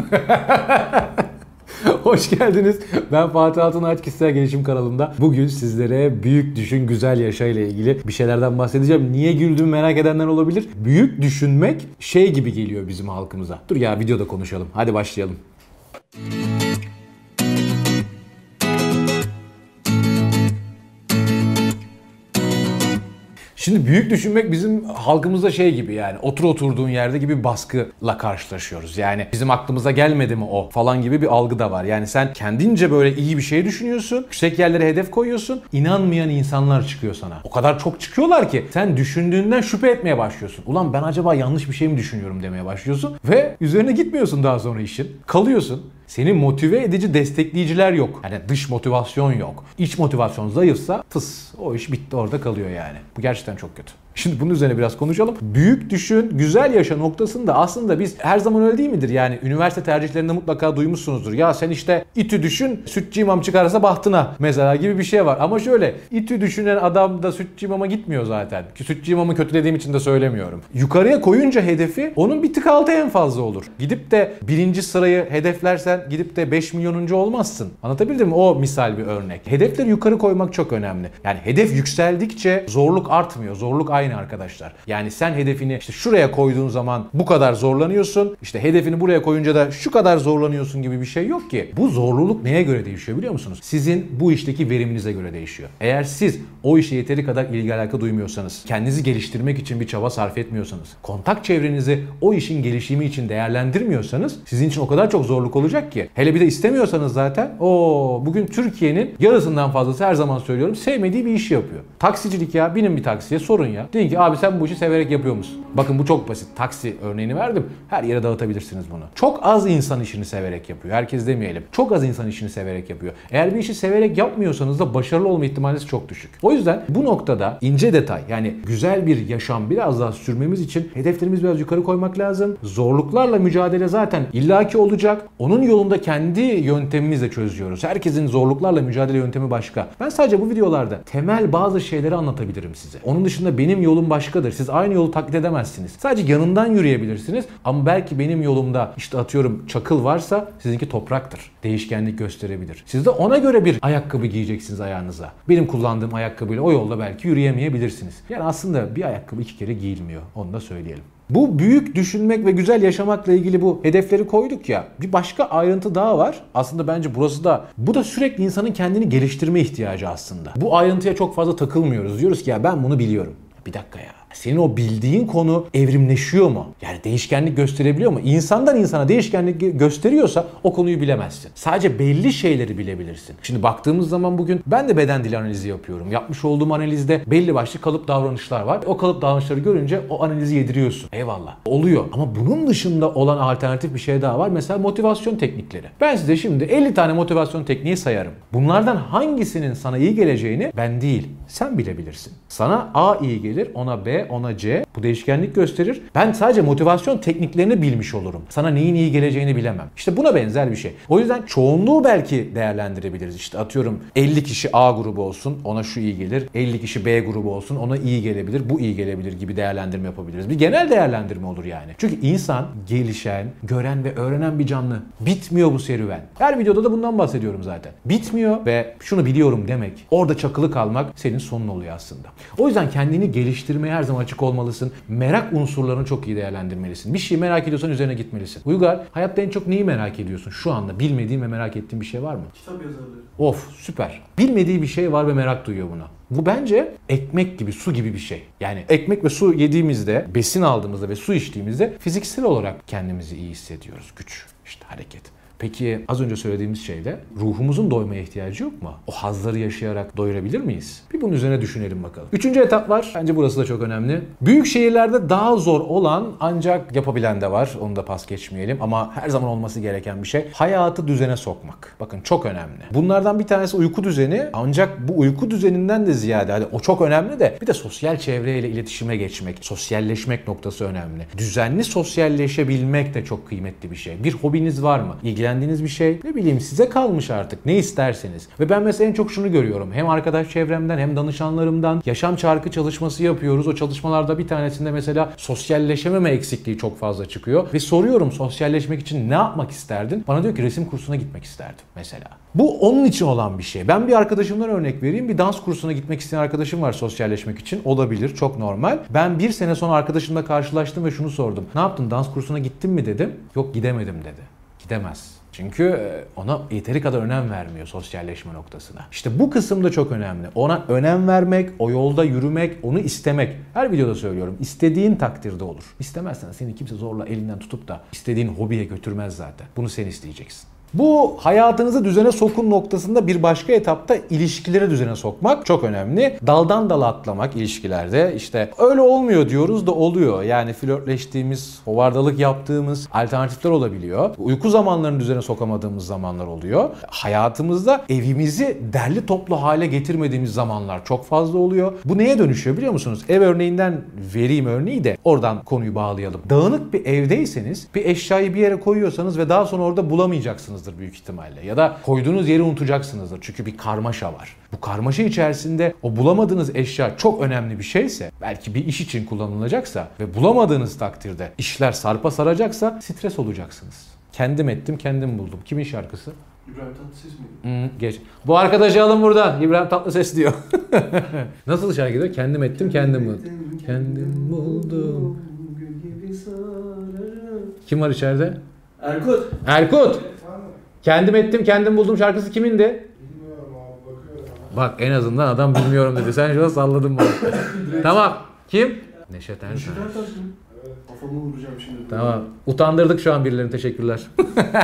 Hoş geldiniz. Ben Fatih Altınaç Kişisel Gelişim kanalında. Bugün sizlere büyük düşün, güzel yaşa ile ilgili bir şeylerden bahsedeceğim. Niye güldüğümü merak edenler olabilir. Büyük düşünmek şey gibi geliyor bizim halkımıza. Dur ya videoda konuşalım. Hadi başlayalım. Şimdi büyük düşünmek bizim halkımızda şey gibi yani otur oturduğun yerde gibi baskıyla karşılaşıyoruz. Yani bizim aklımıza gelmedi mi o falan gibi bir algı da var. Yani sen kendince böyle iyi bir şey düşünüyorsun. Yüksek yerlere hedef koyuyorsun. inanmayan insanlar çıkıyor sana. O kadar çok çıkıyorlar ki sen düşündüğünden şüphe etmeye başlıyorsun. Ulan ben acaba yanlış bir şey mi düşünüyorum demeye başlıyorsun. Ve üzerine gitmiyorsun daha sonra işin. Kalıyorsun. Seni motive edici destekleyiciler yok. Yani dış motivasyon yok. İç motivasyon zayıfsa tıs o iş bitti orada kalıyor yani. Bu gerçekten çok kötü. Şimdi bunun üzerine biraz konuşalım. Büyük düşün, güzel yaşa noktasında aslında biz her zaman öyle değil midir? Yani üniversite tercihlerinde mutlaka duymuşsunuzdur. Ya sen işte İTÜ düşün, sütçü imam çıkarsa bahtına mesela gibi bir şey var. Ama şöyle İTÜ düşünen adam da sütçü imama gitmiyor zaten. Ki sütçü imamı kötülediğim için de söylemiyorum. Yukarıya koyunca hedefi onun bir tık altı en fazla olur. Gidip de birinci sırayı hedeflersen gidip de 5 milyonuncu olmazsın. Anlatabildim mi? O misal bir örnek. Hedefleri yukarı koymak çok önemli. Yani hedef yükseldikçe zorluk artmıyor. Zorluk aynı arkadaşlar. Yani sen hedefini işte şuraya koyduğun zaman bu kadar zorlanıyorsun. İşte hedefini buraya koyunca da şu kadar zorlanıyorsun gibi bir şey yok ki. Bu zorluluk neye göre değişiyor biliyor musunuz? Sizin bu işteki veriminize göre değişiyor. Eğer siz o işe yeteri kadar ilgi alaka duymuyorsanız, kendinizi geliştirmek için bir çaba sarf etmiyorsanız, kontak çevrenizi o işin gelişimi için değerlendirmiyorsanız sizin için o kadar çok zorluk olacak ki. Hele bir de istemiyorsanız zaten o bugün Türkiye'nin yarısından fazlası her zaman söylüyorum sevmediği bir işi yapıyor. Taksicilik ya binin bir taksiye sorun ya. Deyin ki abi sen bu işi severek yapıyor musun? Bakın bu çok basit. Taksi örneğini verdim. Her yere dağıtabilirsiniz bunu. Çok az insan işini severek yapıyor. Herkes demeyelim. Çok az insan işini severek yapıyor. Eğer bir işi severek yapmıyorsanız da başarılı olma ihtimaliniz çok düşük. O yüzden bu noktada ince detay yani güzel bir yaşam biraz daha sürmemiz için hedeflerimizi biraz yukarı koymak lazım. Zorluklarla mücadele zaten illaki olacak. Onun yolunda kendi yöntemimizle çözüyoruz. Herkesin zorluklarla mücadele yöntemi başka. Ben sadece bu videolarda temel bazı şeyleri anlatabilirim size. Onun dışında benim yolum başkadır. Siz aynı yolu taklit edemezsiniz. Sadece yanından yürüyebilirsiniz ama belki benim yolumda işte atıyorum çakıl varsa sizinki topraktır. Değişkenlik gösterebilir. Siz de ona göre bir ayakkabı giyeceksiniz ayağınıza. Benim kullandığım ayakkabıyla o yolda belki yürüyemeyebilirsiniz. Yani aslında bir ayakkabı iki kere giyilmiyor. Onu da söyleyelim. Bu büyük düşünmek ve güzel yaşamakla ilgili bu hedefleri koyduk ya. Bir başka ayrıntı daha var. Aslında bence burası da bu da sürekli insanın kendini geliştirme ihtiyacı aslında. Bu ayrıntıya çok fazla takılmıyoruz. Diyoruz ki ya ben bunu biliyorum. Bir dakika ya. Senin o bildiğin konu evrimleşiyor mu? Yani değişkenlik gösterebiliyor mu? İnsandan insana değişkenlik gösteriyorsa o konuyu bilemezsin. Sadece belli şeyleri bilebilirsin. Şimdi baktığımız zaman bugün ben de beden dili analizi yapıyorum. Yapmış olduğum analizde belli başlı kalıp davranışlar var. O kalıp davranışları görünce o analizi yediriyorsun. Eyvallah. Oluyor. Ama bunun dışında olan alternatif bir şey daha var. Mesela motivasyon teknikleri. Ben size şimdi 50 tane motivasyon tekniği sayarım. Bunlardan hangisinin sana iyi geleceğini ben değil, sen bilebilirsin. Sana A iyi gelir, ona B, ona C. Bu değişkenlik gösterir. Ben sadece motivasyon tekniklerini bilmiş olurum. Sana neyin iyi geleceğini bilemem. İşte buna benzer bir şey. O yüzden çoğunluğu belki değerlendirebiliriz. İşte atıyorum 50 kişi A grubu olsun ona şu iyi gelir. 50 kişi B grubu olsun ona iyi gelebilir. Bu iyi gelebilir gibi değerlendirme yapabiliriz. Bir genel değerlendirme olur yani. Çünkü insan gelişen, gören ve öğrenen bir canlı. Bitmiyor bu serüven. Her videoda da bundan bahsediyorum zaten. Bitmiyor ve şunu biliyorum demek. Orada çakılı kalmak senin sonun oluyor aslında. O yüzden kendini geliştirmeye her zaman açık olmalısın. Merak unsurlarını çok iyi değerlendirmelisin. Bir şeyi merak ediyorsan üzerine gitmelisin. Uygar, hayatta en çok neyi merak ediyorsun şu anda? Bilmediğin ve merak ettiğin bir şey var mı? Kitap yazarları. Of süper. Bilmediği bir şey var ve merak duyuyor buna. Bu bence ekmek gibi, su gibi bir şey. Yani ekmek ve su yediğimizde, besin aldığımızda ve su içtiğimizde fiziksel olarak kendimizi iyi hissediyoruz. Güç, işte hareket. Peki az önce söylediğimiz şeyde ruhumuzun doymaya ihtiyacı yok mu? O hazları yaşayarak doyurabilir miyiz? Bir bunun üzerine düşünelim bakalım. Üçüncü etap var. Bence burası da çok önemli. Büyük şehirlerde daha zor olan ancak yapabilen de var. Onu da pas geçmeyelim. Ama her zaman olması gereken bir şey. Hayatı düzene sokmak. Bakın çok önemli. Bunlardan bir tanesi uyku düzeni. Ancak bu uyku düzeninden de ziyade hadi o çok önemli de bir de sosyal çevreyle iletişime geçmek, sosyalleşmek noktası önemli. Düzenli sosyalleşebilmek de çok kıymetli bir şey. Bir hobiniz var mı? İlgilen beğendiğiniz bir şey. Ne bileyim size kalmış artık. Ne isterseniz. Ve ben mesela en çok şunu görüyorum. Hem arkadaş çevremden hem danışanlarımdan yaşam çarkı çalışması yapıyoruz. O çalışmalarda bir tanesinde mesela sosyalleşememe eksikliği çok fazla çıkıyor. Ve soruyorum sosyalleşmek için ne yapmak isterdin? Bana diyor ki resim kursuna gitmek isterdim mesela. Bu onun için olan bir şey. Ben bir arkadaşımdan örnek vereyim. Bir dans kursuna gitmek isteyen arkadaşım var sosyalleşmek için. Olabilir. Çok normal. Ben bir sene sonra arkadaşımla karşılaştım ve şunu sordum. Ne yaptın? Dans kursuna gittin mi dedim. Yok gidemedim dedi. Gidemez. Çünkü e, ona yeteri kadar önem vermiyor sosyalleşme noktasına. İşte bu kısım da çok önemli. Ona önem vermek, o yolda yürümek, onu istemek. Her videoda söylüyorum. İstediğin takdirde olur. İstemezsen seni kimse zorla elinden tutup da istediğin hobiye götürmez zaten. Bunu sen isteyeceksin. Bu hayatınızı düzene sokun noktasında bir başka etapta ilişkileri düzene sokmak çok önemli. Daldan dala atlamak ilişkilerde işte öyle olmuyor diyoruz da oluyor. Yani flörtleştiğimiz, hovardalık yaptığımız alternatifler olabiliyor. Uyku zamanlarını düzene sokamadığımız zamanlar oluyor. Hayatımızda evimizi derli toplu hale getirmediğimiz zamanlar çok fazla oluyor. Bu neye dönüşüyor biliyor musunuz? Ev örneğinden vereyim örneği de oradan konuyu bağlayalım. Dağınık bir evdeyseniz bir eşyayı bir yere koyuyorsanız ve daha sonra orada bulamayacaksınız büyük ihtimalle. Ya da koyduğunuz yeri unutacaksınızdır. Çünkü bir karmaşa var. Bu karmaşa içerisinde o bulamadığınız eşya çok önemli bir şeyse, belki bir iş için kullanılacaksa ve bulamadığınız takdirde işler sarpa saracaksa stres olacaksınız. Kendim ettim, kendim buldum. Kimin şarkısı? İbrahim Tatlıses miydi? Hmm, geç. Bu arkadaşı alın buradan. İbrahim Tatlıses diyor. Nasıl şarkı diyor? Kendim ettim, kendim buldum. Kendim buldum. Kim var içeride? Erkut. Erkut. Kendim ettim, kendim buldum şarkısı kimindi? Bilmiyorum abi bakıyorum. Bak en azından adam bilmiyorum dedi. Sen şuna salladın bana. tamam. Kim? Neşet Ertaş. Neşet Ertaş mı? Kafamı vuracağım şimdi. Tamam. Utandırdık şu an birilerini. Teşekkürler.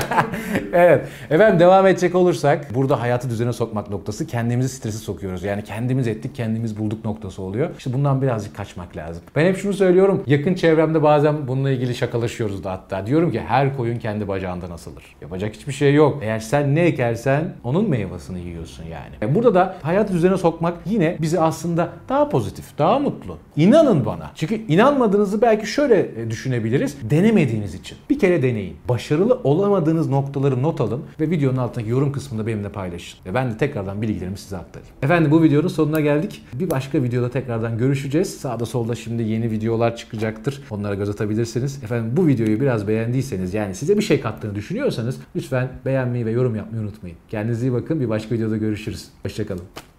evet. Efendim devam edecek olursak burada hayatı düzene sokmak noktası kendimizi stresi sokuyoruz. Yani kendimiz ettik kendimiz bulduk noktası oluyor. İşte bundan birazcık kaçmak lazım. Ben hep şunu söylüyorum. Yakın çevremde bazen bununla ilgili şakalaşıyoruz da hatta. Diyorum ki her koyun kendi bacağından asılır. Yapacak hiçbir şey yok. Eğer sen ne ekersen onun meyvasını yiyorsun yani. Burada da hayatı düzene sokmak yine bizi aslında daha pozitif, daha mutlu. İnanın bana. Çünkü inanmadığınızı belki şöyle e, düşünebiliriz. Denemediğiniz için. Bir kere deneyin. Başarılı olamadığınız noktaları not alın ve videonun altındaki yorum kısmında benimle paylaşın. Ve ben de tekrardan bilgilerimi size aktarayım. Efendim bu videonun sonuna geldik. Bir başka videoda tekrardan görüşeceğiz. Sağda solda şimdi yeni videolar çıkacaktır. Onlara göz atabilirsiniz. Efendim bu videoyu biraz beğendiyseniz yani size bir şey kattığını düşünüyorsanız lütfen beğenmeyi ve yorum yapmayı unutmayın. Kendinize iyi bakın. Bir başka videoda görüşürüz. Hoşçakalın.